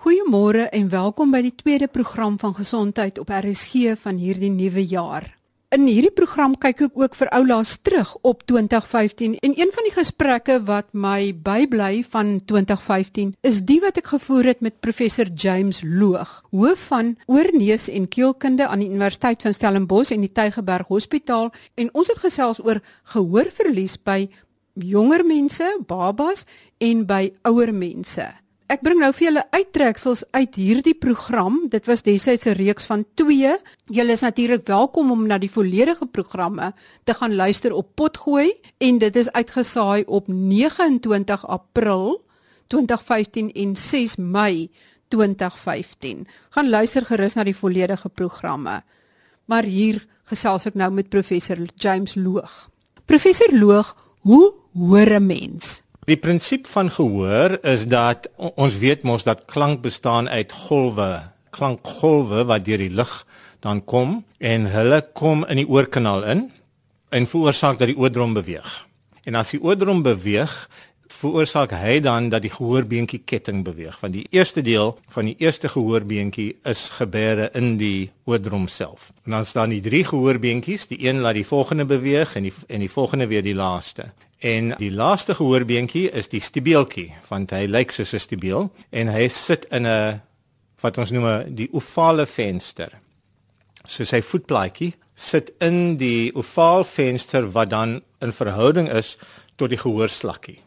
Goeiemôre en welkom by die tweede program van gesondheid op RSG van hierdie nuwe jaar. In hierdie program kyk ek ook vir oulaas terug op 2015 en een van die gesprekke wat my bybly van 2015 is die wat ek gevoer het met professor James Loog, hoof van oorneus en keelkunde aan die Universiteit van Stellenbosch en die Tygerberg Hospitaal en ons het gesels oor gehoorverlies by jonger mense, babas en by ouer mense. Ek bring nou vir julle uittreksels uit hierdie program. Dit was desyds 'n reeks van 2. Julle is natuurlik welkom om na die volledige programme te gaan luister op Potgooi en dit is uitgesaai op 29 April 2015 en 6 Mei 2015. Gaan luister gerus na die volledige programme. Maar hier gesels ek nou met professor James Loog. Professor Loog, hoe hoor 'n mens? Die prinsip van gehoor is dat ons weet mos dat klank bestaan uit golwe, klankgolwe wat deur die lug dan kom en hulle kom in die oorkanaal in en veroorsaak dat die oordrom beweeg. En as die oordrom beweeg, veroorsaak hy dan dat die gehoorbeentjie ketting beweeg. Want die eerste deel van die eerste gehoorbeentjie is gebeure in die oordrom self. En dan staan die drie gehoorbeentjies, die een laat die volgende beweeg en die en die volgende weer die laaste. En die laaste gehoorbeentjie is die stiebeeltjie, want hy lyk soos 'n stiebeel en hy sit in 'n wat ons noem die ovale venster. So sy voetplaatjie sit in die ovaal venster wat dan in verhouding is tot die gehoorslakkie.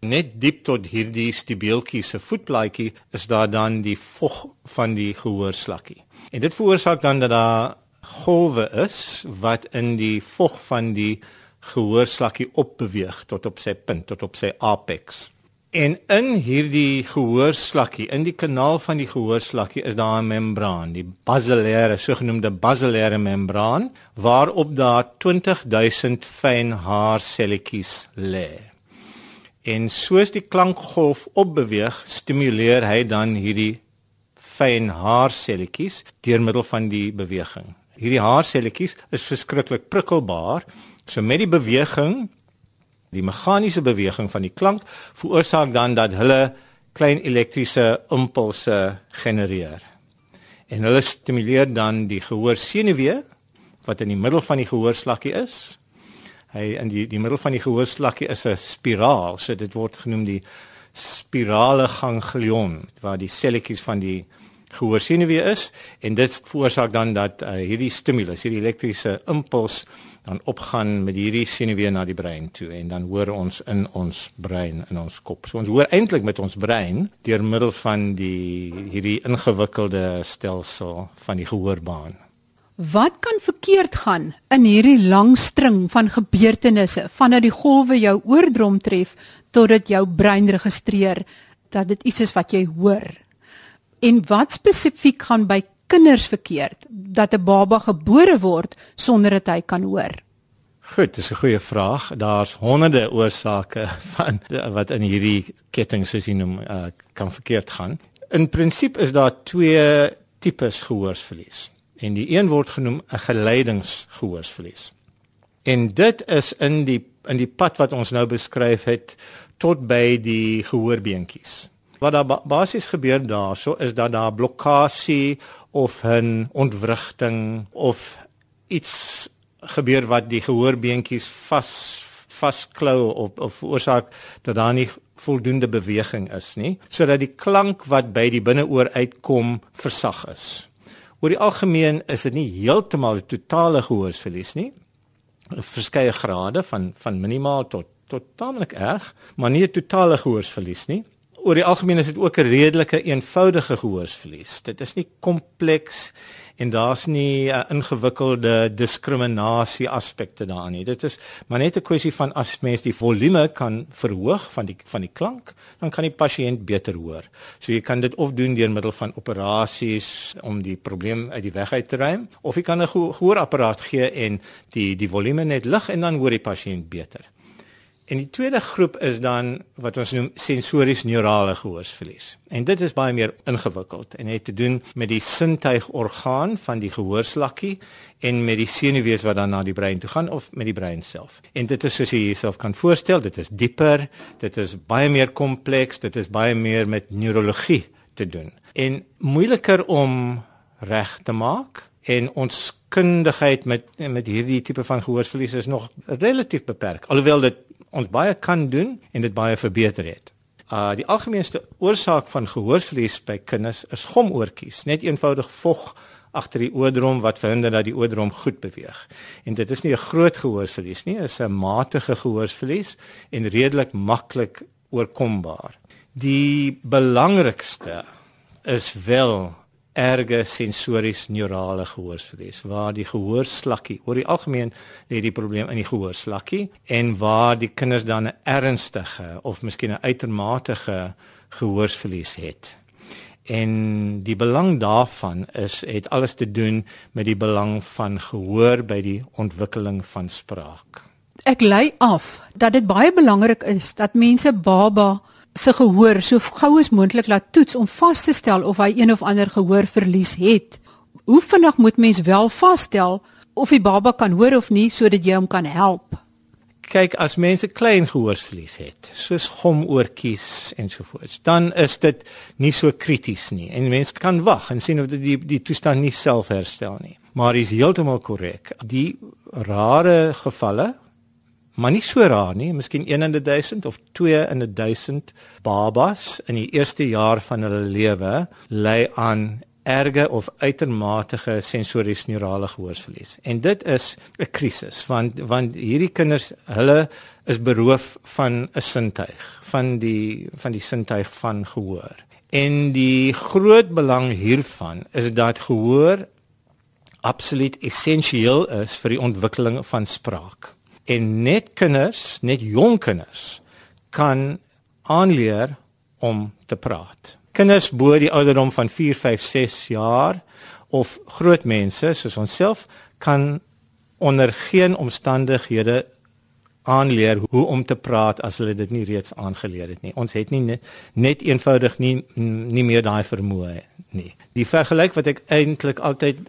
Net diep tot hierdie stiebeeltjie se voetplaatjie is daar dan die vog van die gehoorslakkie. En dit veroorsaak dan dat daar golwe is wat in die vog van die gehoorslakkie opbeweeg tot op sy punt, tot op sy apex. En in hierdie gehoorslakkie, in die kanaal van die gehoorslakkie is daar 'n membraan, die basilaire, sogenaamde basilaire membraan, waarop daar 20000 fyn haarselletjies lê. En soos die klankgolf opbeweeg, stimuleer hy dan hierdie fyn haarselletjies deur middel van die beweging. Hierdie haarselletjies is verskriklik prikkelbaar So met die beweging, die meganiese beweging van die klank veroorsaak dan dat hulle klein elektriese impulse genereer. En hulle stimuleer dan die gehoorsenuwee wat in die middel van die gehoorslakkie is. Hy in die die middel van die gehoorslakkie is 'n spiraal, so dit word genoem die spirale ganglion waar die selletjies van die gehoorsenuwee is en dit veroorsaak dan dat uh, hierdie stimulus, hierdie elektriese impuls dan opgaan met hierdie senuwee na die brein toe en dan hoor ons in ons brein in ons kop. So ons hoor eintlik met ons brein deur middel van die hierdie ingewikkelde stelsel van die gehoorbaan. Wat kan verkeerd gaan in hierdie lang string van gebeurtenisse vanaf die golwe jou oordrom tref tot dit jou brein registreer dat dit iets is wat jy hoor? En wat spesifiek gaan by kinders verkeerd dat 'n baba gebore word sonder dat hy kan hoor? Goed, dis 'n goeie vraag. Daar's honderde oorsake van wat in hierdie ketting soos jy noem uh, kan verkeerd gaan. In prinsip is daar twee tipes gehoorsverlies. En die een word genoem 'n geleidingsgehoorsverlies. En dit is in die in die pad wat ons nou beskryf het tot by die gehoorbeentjies. Wat daar basies gebeur daarso is dat daar blokkade of 'n ontwrigting of iets gebeur wat die gehoorbeentjies vas vasklou of of veroorsaak dat daar nie voldoende beweging is nie sodat die klank wat by die binneoor uitkom versag is. Oor die algemeen is dit nie heeltemal 'n totale gehoorsverlies nie. Verskeie grade van van minimaal tot tot tamelik erg, maar nie 'n totale gehoorsverlies nie oor die algemeen is dit ook 'n redelike eenvoudige gehoorsverlies. Dit is nie kompleks en daar's nie uh, ingewikkelde diskriminasie aspekte daarin nie. Dit is maar net 'n kwessie van as mens die volume kan verhoog van die van die klank, dan kan die pasiënt beter hoor. So jy kan dit of doen deur middel van operasies om die probleem uit die weg uit te ruim, of jy kan 'n gehoorapparaat gee en die die volume net lig en dan hoor die pasiënt beter. En die tweede groep is dan wat ons noem sensories neurale gehoorsverlies. En dit is baie meer ingewikkeld en het te doen met die sintuigorgaan van die gehoorslakkie en met die senuwees wat dan na die brein toe gaan of met die brein self. En dit is soos jy jouself kan voorstel, dit is dieper, dit is baie meer kompleks, dit is baie meer met neurologie te doen en moeiliker om reg te maak en ons kundigheid met met hierdie tipe van gehoorsverlies is nog relatief beperk alhoewel dit ons baie kan doen en dit baie verbeter het. Uh die algemeenste oorsaak van gehoorverlies by kinders is gomoortjies, net eenvoudig vog agter die oordrom wat verhinder dat die oordrom goed beweeg. En dit is nie 'n groot gehoorsverlies nie, is 'n matige gehoorsverlies en redelik maklik oorkombaar. Die belangrikste is wel erge sensories neurale gehoorsverlies waar die gehoorslakkie oor die algemeen lê die probleem in die gehoorslakkie en waar die kinders dan 'n ernstige of miskien 'n uitermate gehoorsverlies het. En die belang daarvan is het alles te doen met die belang van gehoor by die ontwikkeling van spraak. Ek lei af dat dit baie belangrik is dat mense baba se gehoor so gou as moontlik laat toets om vas te stel of hy een of ander gehoorverlies het. Hoe vinnig moet mens wel vasstel of die baba kan hoor of nie sodat jy hom kan help? Kyk, as mense klein gehoorsverlies het, soos gomoortjies ensovoorts, dan is dit nie so krities nie en mense kan wag en sien of dit die die toestand nie self herstel nie. Maar is heeltemal korrek. Die rare gevalle maar nie so raar nie, miskien 1 in 1000 of 2 in 1000 babas in die eerste jaar van hulle lewe ly aan erge of uitermate sensories neurale gehoorsverlies. En dit is 'n krisis want want hierdie kinders, hulle is beroof van 'n sintuig, van die van die sintuig van gehoor. En die groot belang hiervan is dat gehoor absoluut essensieel is vir die ontwikkeling van spraak en net kinders, net jong kinders kan aanleer om te praat. Kinders bo die ouderdom van 4, 5, 6 jaar of groot mense soos onsself kan onder geen omstandighede aanleer hoe om te praat as hulle dit nie reeds aangeleer het nie. Ons het nie net, net eenvoudig nie nie meer daai vermoë nie. Die vergelyk wat ek eintlik altyd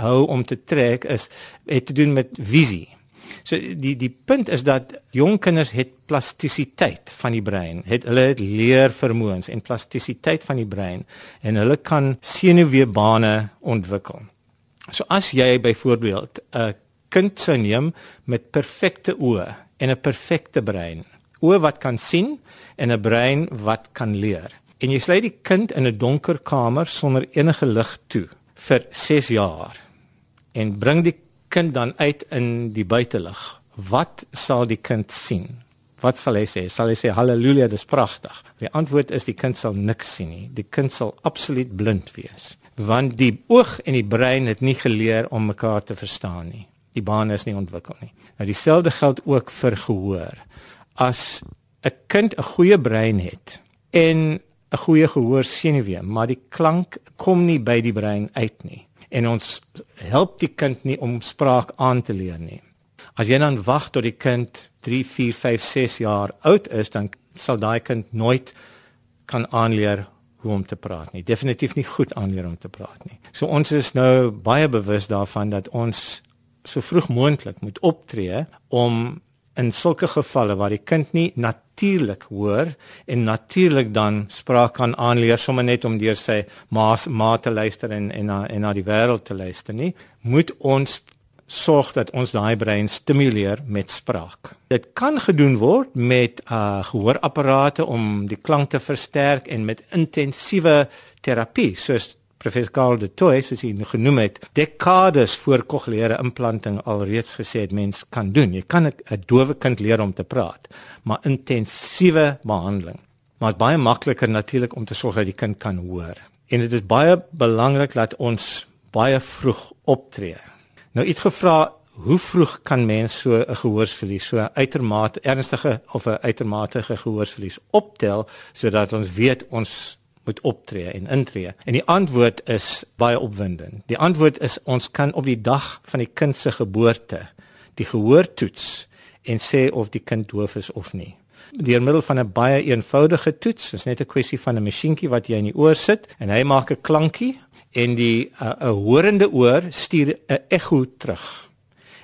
hou om te trek is het te doen met visie. So die die punt is dat jong kinders het plastisiteit van die brein. Het hulle het leervermoëns en plastisiteit van die brein en hulle kan senuweebane ontwikkel. So as jy byvoorbeeld 'n kind sou neem met perfekte oë en 'n perfekte brein, oë wat kan sien en 'n brein wat kan leer. En jy sluit die kind in 'n donker kamer sonder enige lig toe vir 6 jaar en bring die kind dan uit in die buitelug, wat sal die kind sien? Wat sal hy sê? Sal hy sê haleluja, dis pragtig? Die antwoord is die kind sal niks sien nie. Die kind sal absoluut blind wees, want die oog en die brein het nie geleer om mekaar te verstaan nie. Die bane is nie ontwikkel nie. Nou dieselfde geld ook vir gehoor. As 'n kind 'n goeie brein het en 'n goeie gehoor senuwee, maar die klank kom nie by die brein uit nie en ons help die kind nie om spraak aan te leer nie. As jy dan wag tot die kind 3, 4, 5, 6 jaar oud is, dan sal daai kind nooit kan aanleer hoe om te praat nie. Definitief nie goed aanleer om te praat nie. So ons is nou baie bewus daarvan dat ons so vroeg moontlik moet optree om in sulke gevalle waar die kind nie natuurlik hoor en natuurlik dan spraak kan aanleer sommer net om deur sy ma ma te luister en en na en na die wêreld te luister nie moet ons sorg dat ons daai brein stimuleer met spraak. Dit kan gedoen word met uh gehoorapparate om die klank te versterk en met intensiewe terapie soos professor Karl de Tooy soos hy genoem het, dekades voor kokleaire implanting alreeds gesê het mens kan doen. Jy kan 'n dowe kind leer om te praat, maar intensiewe behandeling. Maar dit is baie makliker natuurlik om te sorg dat die kind kan hoor. En dit is baie belangrik dat ons baie vroeg optree. Nou iets gevra Hoe vroeg kan mens so 'n gehoorsverlies, so 'n uitermate ernstige of 'n uitermate gehoorsverlies optel sodat ons weet ons moet optree en intree? En die antwoord is baie opwindend. Die antwoord is ons kan op die dag van die kind se geboorte die gehoor toets en sê of die kind doof is of nie. Deur middel van 'n baie eenvoudige toets, is net 'n kwessie van 'n masjienkie wat jy in die oor sit en hy maak 'n klankie en die 'n uh, horende oor stuur 'n ekko terug.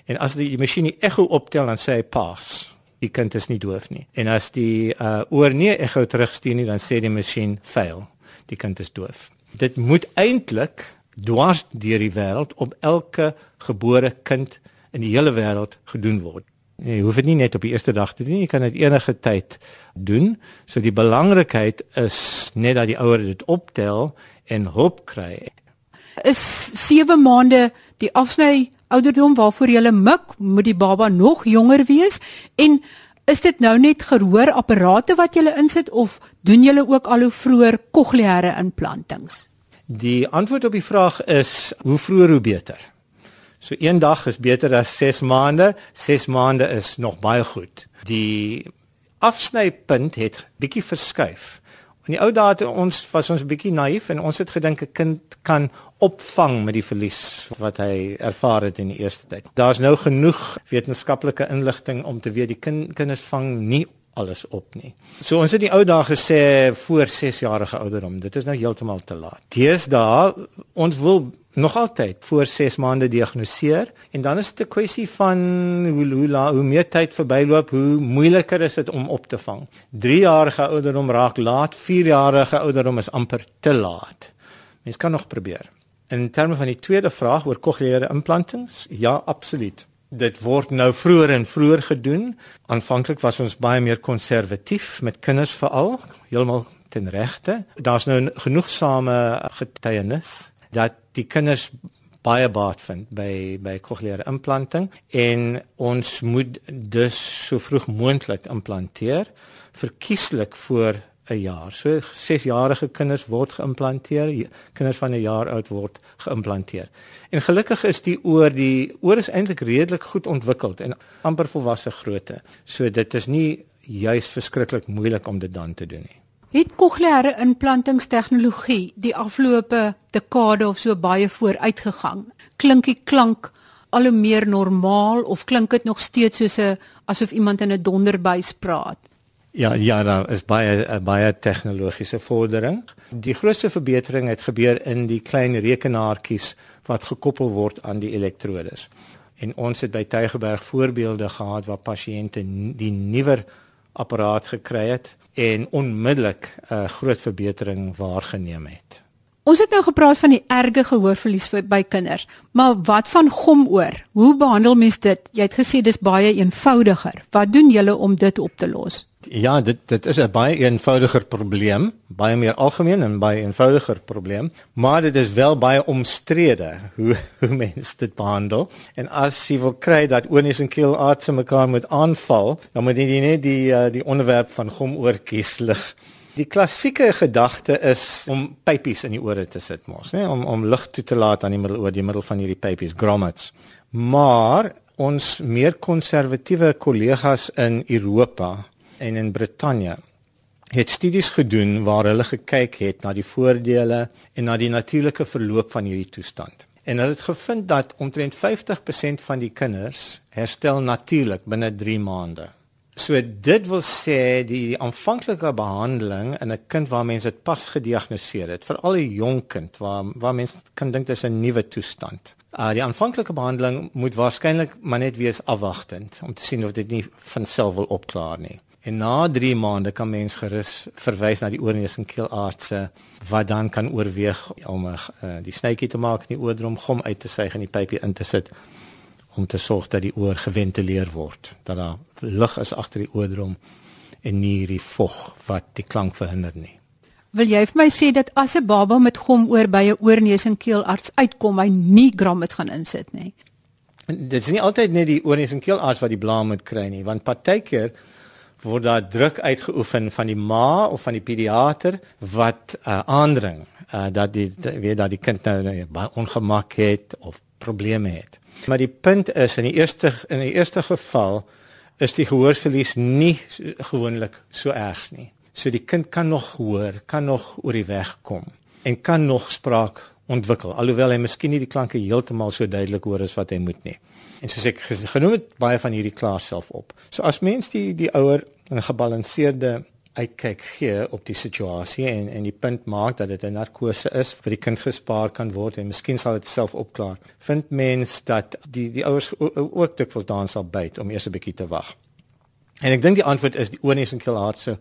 En as die masjien die ekko optel dan sê hy pas. Die kind is nie doof nie. En as die uh, oor nie ekko terugstuur nie dan sê die masjien fail die kind is doof. Dit moet eintlik dwars deur die wêreld op elke gebore kind in die hele wêreld gedoen word. Jy hoef dit nie net op die eerste dag te doen jy kan dit enige tyd doen. So die belangrikheid is net dat die ouer dit optel en hulp kry. Is 7 maande die afsny ouderdom waarvoor jy mik, moet die baba nog jonger wees en is dit nou net gehoorapparate wat jy insit of doen jy ook al hoe vroeër kokleaire implantings? Die antwoord op die vraag is hoe vroeër hoe beter. So een dag is beter as 6 maande. 6 maande is nog baie goed. Die afsnypunt het bietjie verskuif. In die ou dae het ons was ons bietjie naïef en ons het gedink 'n kind kan opvang met die verlies wat hy ervaar het in die eerste tyd. Daar's nou genoeg wetenskaplike inligting om te weet die kind kinders vang nie alles op nie. So ons het die ou dae gesê voor 6 jarige ouderdom. Dit is nou heeltemal te laat. Deesdae ons wil nog altyd voor 6 maande diagnoseer en dan is dit 'n kwessie van hoe hoe la, hoe meer tyd verbyloop, hoe moeiliker is dit om op te vang. 3 jarige ouderdom raak laat, 4 jarige ouderdom is amper te laat. Mens kan nog probeer. In terme van die tweede vraag oor kokleaire implantings, ja, absoluut. Dit word nou vroeër en vroeër gedoen. Aanvanklik was ons baie meer konservatief met kinders veral, heeltemal ten regte. Daar's nou genoegsame getuienis dat die kinders baie baat vind by by kokleaire implanting en ons moet dus so vroeg moontlik implanteer verkieslik voor 'n jaar. So 6-jarige kinders word geïmplanteer, kinders van 'n jaar oud word geïmplanteer. En gelukkig is die oor die oor is eintlik redelik goed ontwikkel en amper volwasse grootte. So dit is nie juis verskriklik moeilik om dit dan te doen nie. Het kokleaire implantingstegnologie die afgelope dekade of so baie vooruit gegaan? Klink die klank al hoe meer normaal of klink dit nog steeds soos 'n asof iemand in 'n donderbuis praat? Ja, ja, daar is baie baie tegnologiese vordering. Die grootste verbetering het gebeur in die klein rekenaartjies wat gekoppel word aan die elektrodes. En ons het by Tygerberg voorbeelde gehad waar pasiënte die nuwer apparaat gekry het en onmiddellik 'n uh, groot verbetering waargeneem het. Ons het nou gepraat van die erge gehoorverlies by kinders, maar wat van gomoor? Hoe behandel mens dit? Jy het gesê dis baie eenvoudiger. Wat doen julle om dit op te los? Ja, dit dit is 'n baie eenvoudiger probleem, baie meer algemeen en baie eenvoudiger probleem, maar dit is wel baie omstrede hoe hoe mense dit behandel. En as jy wil kry dat onies en keelartse mekaar moet aanval, dan moet jy net die uh, die onderwerp van gomoortjies lig. Die klassieke gedagte is om pypies in die ore te sit mos, né, om om lug toe te laat aan die middel oor die middel van hierdie pypies, grommets. Maar ons meer konservatiewe kollegas in Europa en in Brittanje het studies gedoen waar hulle gekyk het na die voordele en na die natuurlike verloop van hierdie toestand. En hulle het gevind dat omtrent 50% van die kinders herstel natuurlik binne 3 maande. So dit wil sê die, aanvanklike behandeling in 'n kind waar mense dit pas gediagnoseer het, veral 'n jong kind waar waar mense kan dink dit is 'n nuwe toestand. Uh die aanvanklike behandeling moet waarskynlik maar net wees afwagtend om te sien of dit nie van self wil opklaar nie. En na 3 maande kan mens gerus verwys na die oorneus en keelartse wat dan kan oorweeg om uh, die snytjie te maak in die oordrom gom uit te suig en die pypie in te sit om te sorg dat die oor geventileer word, dat daar lug is agter die oordrom en nie hierdie vog wat die klank verhinder nie. Wil jy vir my sê dat as 'n baba met gomoor by 'n oorneus en keelarts uitkom, hy nie grammets gaan insit nie? Dit is nie altyd net die oorneus en keelarts wat die blaam moet kry nie, want partykeer word daar druk uitgeoefen van die ma of van die pediater wat uh, aandring uh, dat die weet dat die kind nou, nou baie ongemak het of probleme het. Maar die punt is in die eerste in die eerste geval is die gehoorverlies nie gewoonlik so erg nie. So die kind kan nog hoor, kan nog oor die weg kom en kan nog spraak ontwikkel alhoewel hy miskien nie die klanke heeltemal so duidelik hoor as wat hy moet nie. En soos ek genoem het baie van hierdie klaar self op. So as mens die die ouer 'n gebalanseerde uitkyk gee op die situasie en en die punt maak dat dit 'n narkose is vir die kind gespaar kan word en miskien sal dit self opklaar. Vind mens dat die die ouers ook dikwels daan sal byt om eers 'n bietjie te wag. En ek dink die antwoord is die onies en keelhartse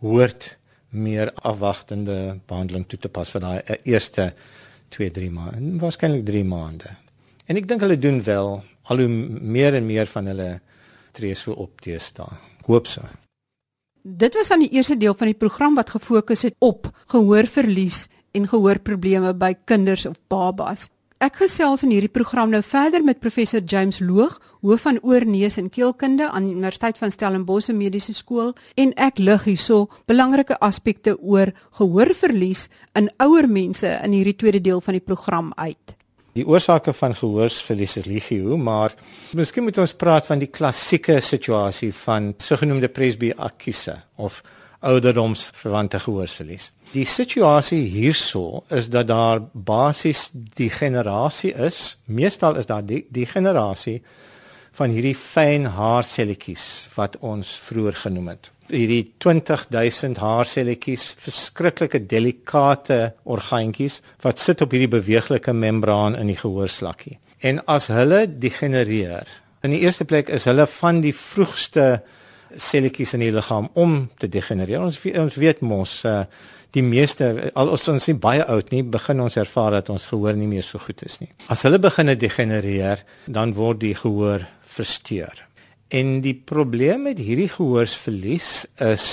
hoort meer afwagtende behandeling toe te pas vir daai eerste 2-3 maande, waarskynlik 3 maande. En ek dink hulle doen wel al hoe meer en meer van hulle tree so op teesta. Hoop so. Dit was aan die eerste deel van die program wat gefokus het op gehoorverlies en gehoorprobleme by kinders of babas. Ek gesels in hierdie program nou verder met professor James Loog, hoof van oor neus en keelkunde aan die Universiteit van Stellenbosch Mediese Skool en ek lig hierso belangrike aspekte oor gehoorverlies in ouer mense in hierdie tweede deel van die program uit. Die oorsake van gehoorsverlies is legio, maar miskien moet ons praat van die klassieke situasie van sogenaamde presbyakuse of ouderdomsverwante gehoorsverlies. Die situasie hierso is dat daar basies die generasie is, meestal is daar die, die generasie van hierdie fyn haarselletjies wat ons vroeër genoem het hierdie 20000 haarselletjies, verskriklike delikate orgaantjies wat sit op hierdie beweeglike membraan in die gehoorslakkie. En as hulle degenereer, in die eerste plek is hulle van die vroegste selletjies in die liggaam om te degenereer. Ons ons weet mos uh, die meeste al ons ons nie baie oud nie, begin ons ervaar dat ons gehoor nie meer so goed is nie. As hulle begin degenereer, dan word die gehoor versteur. En die probleem met hierdie gehoorsverlies is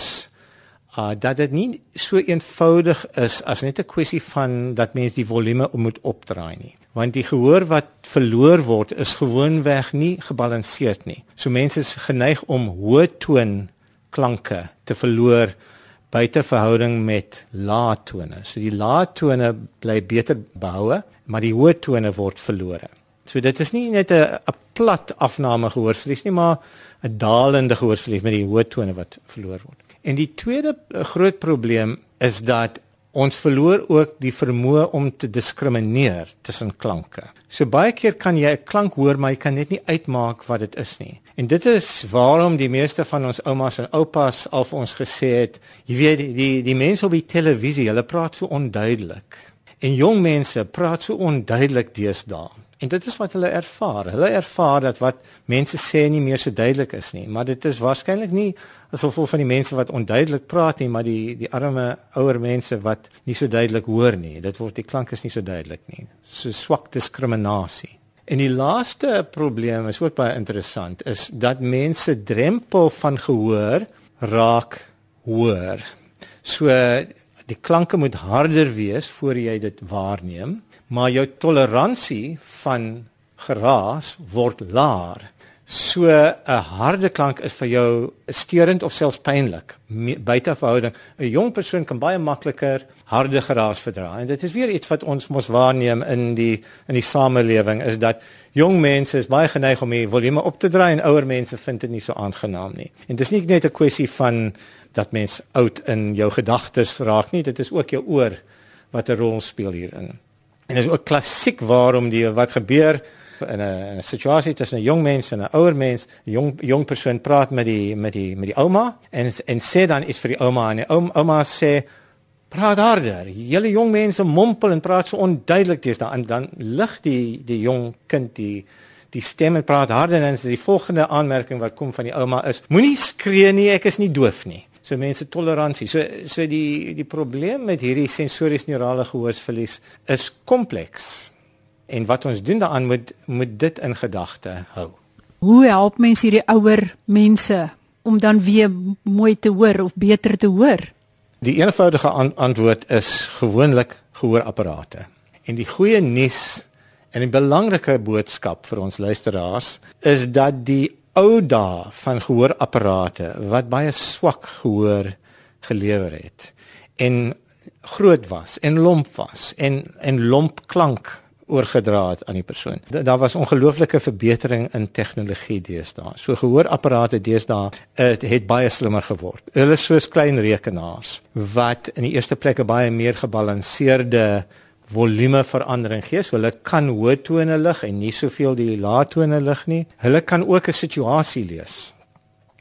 uh dat dit nie so eenvoudig is as net 'n kwessie van dat mens die volume moet opdraai nie. Want die gehoor wat verloor word is gewoonweg nie gebalanseerd nie. So mense is geneig om hoë toon klanke te verloor buite verhouding met lae tone. So die lae tone bly beter behoue, maar die hoë tone word verlore. So dit is nie net 'n plat afname gehoorverlies nie, maar 'n dalende gehoorverlies met die hoë tone wat verloor word. En die tweede eh, groot probleem is dat ons verloor ook die vermoë om te diskrimineer tussen klanke. So baie keer kan jy 'n klank hoor, maar jy kan net nie uitmaak wat dit is nie. En dit is waarom die meeste van ons oumas en oupas al vir ons gesê het, jy weet die die, die mense op die televisie, hulle praat so onduidelik. En jong mense praat so onduidelik deesdae. En dit is wat hulle ervaar. Hulle ervaar dat wat mense sê nie meer so duidelik is nie, maar dit is waarskynlik nie asof vol van die mense wat onduidelik praat nie, maar die die arme ouer mense wat nie so duidelik hoor nie. Dit word die klank is nie so duidelik nie. So swak diskriminasie. En die laaste probleem is ook baie interessant is dat mense drempel van gehoor raak hoor. So die klanke moet harder wees voor jy dit waarneem maar jou toleransie van geraas word laer. So 'n harde klank is vir jou steurend of selfs pynlik buite verhouding. 'n Jong persoon kan baie makliker harde geraas verdra. En dit is weer iets wat ons mos waarneem in die in die samelewing is dat jong mense is baie geneig om die volume op te draai en ouer mense vind dit nie so aangenaam nie. En dis nie net 'n kwessie van dat mens oud in jou gedagtes raak nie, dit is ook jou oor wat 'n rol speel hierin. En dit is ook klassiek waarom die wat gebeur in 'n situasie tussen 'n jong mens en 'n ouer mens, 'n jong jong persoon praat met die met die met die ouma en en sê dan iets vir die ouma en die ouma, sê praat harder. Julle jong mense mompel en praat so onduidelik teens dan dan lig die die jong kind die die stem en praat harder en die volgende aanmerking wat kom van die ouma is moenie skree nie, ek is nie doof nie. So mense toleransie. So so die die probleem met hierdie sensories neurale gehoorsverlies is kompleks. En wat ons doen daaraan moet moet dit in gedagte hou. Hoe help mense hierdie ouer mense om dan weer mooi te hoor of beter te hoor? Die eenvoudige an antwoord is gewoonlik gehoorapparate. En die goeie nuus en 'n belangrike boodskap vir ons luisteraars is dat die ou dae van gehoorapparate wat baie swak gehoor gelewer het en groot was en lomp was en en lomp klank oorgedra het aan die persoon. Daar was ongelooflike verbetering in tegnologie deesdae. So gehoorapparate deesdae het, het baie slimmer geword. Hulle is soos klein rekenaars wat in die eerste plek 'n baie meer gebalanseerde volume verandering gee. So hulle kan hoë tone lig en nie soveel die lae tone lig nie. Hulle kan ook 'n situasie lees.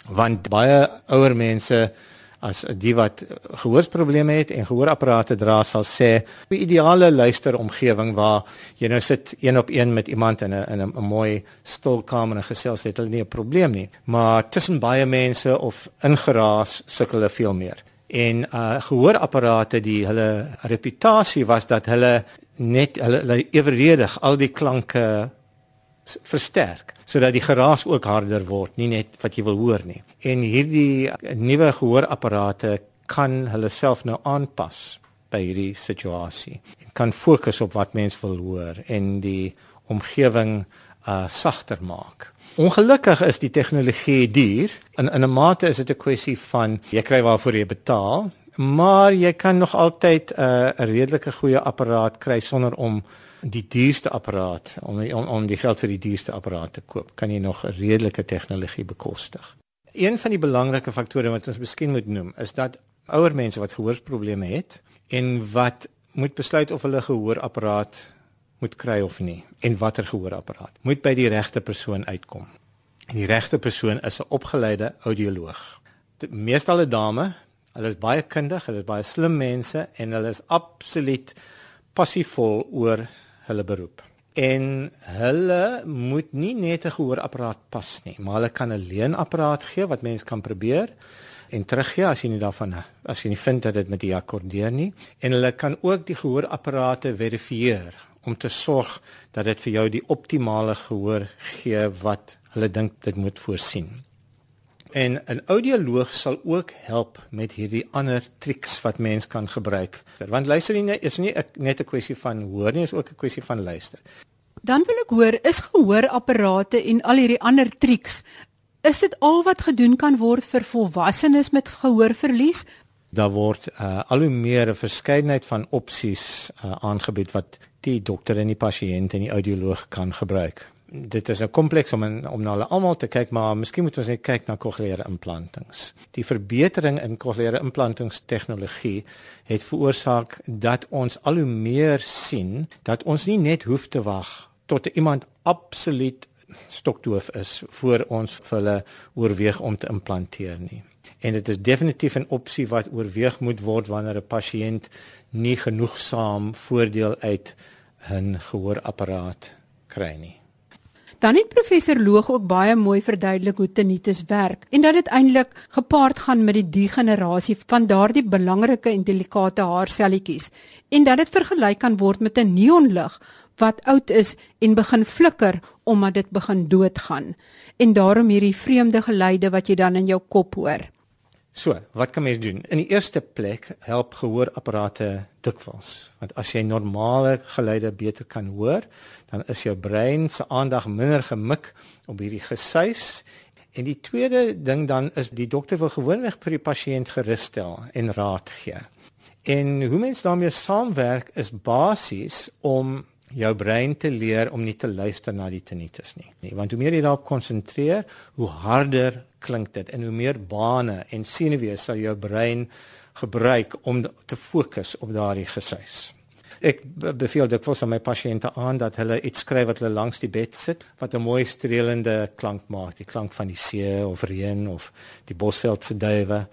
Want baie ouer mense as die wat gehoorsprobleme het en gehoorapparate dra sal sê 'n ideale luisteromgewing waar jy nou sit een op een met iemand in 'n in 'n mooi stil kamer en gesels het hulle nie 'n probleem nie maar tussen baie mense of ingeraas sukkel hulle veel meer En uh gehoorapparate die hulle reputasie was dat hulle net hulle, hulle eweredig al die klanke versterk sodat die geraas ook harder word, nie net wat jy wil hoor nie. En hierdie nuwe gehoorapparate kan hulle self nou aanpas by hierdie situasie. En kan fokus op wat mens wil hoor en die omgewing uh sagter maak. Ongelukkig is die tegnologie duur. In in 'n mate is dit 'n kwessie van jy kry waarvoor jy betaal, maar jy kan nog altyd 'n uh, 'n redelike goeie apparaat kry sonder om die duurste apparaat om om, om die geld vir die duurste apparaat te koop. Kan jy nog 'n redelike tegnologie bekostig? Een van die belangrike faktore wat ons miskien moet noem, is dat ouer mense wat gehoorprobleme het en wat moet besluit of hulle gehoorapparaat moet kry of nie en watter gehoorapparaat moet by die regte persoon uitkom. En die regte persoon is 'n opgeleide audioloog. Meestal 'n dame, hulle is baie kundig, hulle is baie slim mense en hulle is absoluut passievol oor hulle beroep. En hulle moet nie net 'n gehoorapparaat pas nie, maar hulle kan 'n leenapparaat gee wat mens kan probeer en teruggee as jy nie daarvan as jy nie vind dat dit met die akkordeer nie en hulle kan ook die gehoorapparate verifieer om te sorg dat dit vir jou die optimale gehoor gee wat hulle dink dit moet voorsien. En 'n audioloog sal ook help met hierdie ander triks wat mens kan gebruik. Want luister nie is nie net 'n kwessie van hoor nie, is ook 'n kwessie van luister. Dan wil ek hoor, is gehoorapparate en al hierdie ander triks Is dit al wat gedoen kan word vir volwassenes met gehoorverlies? Daar word uh, al hoe meer 'n verskeidenheid van opsies uh, aangebied wat die dokter en die pasiënt en die audioloog kan gebruik. Dit is 'n kompleks om in, om na hulle almal te kyk, maar miskien moet ons net kyk na kokleaire implantings. Die verbetering in kokleaire implantingstegnologie het veroorsaak dat ons al hoe meer sien dat ons nie net hoef te wag tot iemand absoluut stokdoof is voor ons vir hulle oorweeg om te implanteer nie. En dit is definitief 'n opsie wat oorweeg moet word wanneer 'n pasiënt nie genoegsaam voordeel uit 'n gehoorapparaat kry nie. Dan het professor Loog ook baie mooi verduidelik hoe tinnitus werk en dat dit eintlik gepaard gaan met die degenerasie van daardie belangrike en delikate haarselletjies en dat dit vergelyk kan word met 'n neonlig wat oud is en begin flikker omdat dit begin doodgaan en daarom hierdie vreemde geluide wat jy dan in jou kop hoor. So, wat kan mens doen? In die eerste plek help gehoorapparate dikwels, want as jy normale geluide beter kan hoor, dan is jou brein se aandag minder gemik op hierdie gesuis. En die tweede ding dan is die dokter wil gewoonweg vir die pasiënt gerus stel en raad gee. En hoe mens daarmee saamwerk is basies om jou brein te leer om nie te luister na die tinnitus nie. nie. Want hoe meer jy daarop konsentreer, hoe harder klink dit en hoe meer bane en senuwees sal jou brein gebruik om te fokus op daardie gesuis. Ek beveel dit vir my pasiënte aan dat hulle iets skryf wat hulle langs die bed sit wat 'n mooi streelende klank maak, die klank van die see of reën of die bosveld se duwe.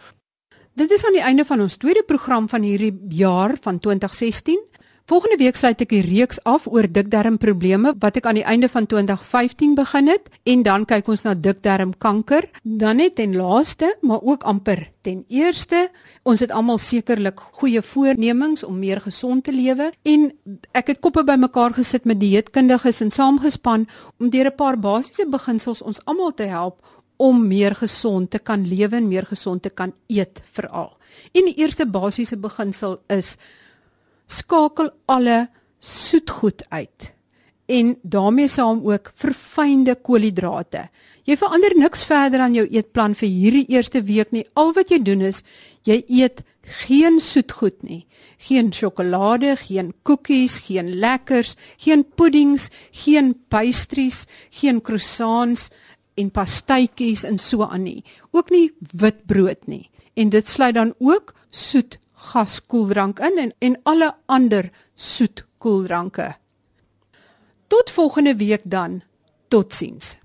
Dit is aan die einde van ons tweede program van hierdie jaar van 2016. Volgende week sluit ek die reeks af oor dikdarmprobleme wat ek aan die einde van 2015 begin het en dan kyk ons na dikdarmkanker. Dan net en laaste, maar ook amper ten eerste, ons het almal sekerlik goeie voornemings om meer gesond te lewe en ek het koppe bymekaar gesit met dieetkundiges en saamgespan om deur 'n paar basiese beginsels ons almal te help om meer gesond te kan lewe en meer gesond te kan eet veral. En die eerste basiese beginsel is skakel alle soetgoed uit en daarmee saam ook verfynde koolhidrate. Jy verander niks verder aan jou eetplan vir hierdie eerste week nie. Al wat jy doen is jy eet geen soetgoed nie. Geen sjokolade, geen koekies, geen lekkers, geen puddings, geen pastries, geen croissants en pastytjies en so aan nie. Ook nie witbrood nie. En dit sluit dan ook soet gaskoeldrank in en en alle ander soet koeldranke. Tot volgende week dan. Totsiens.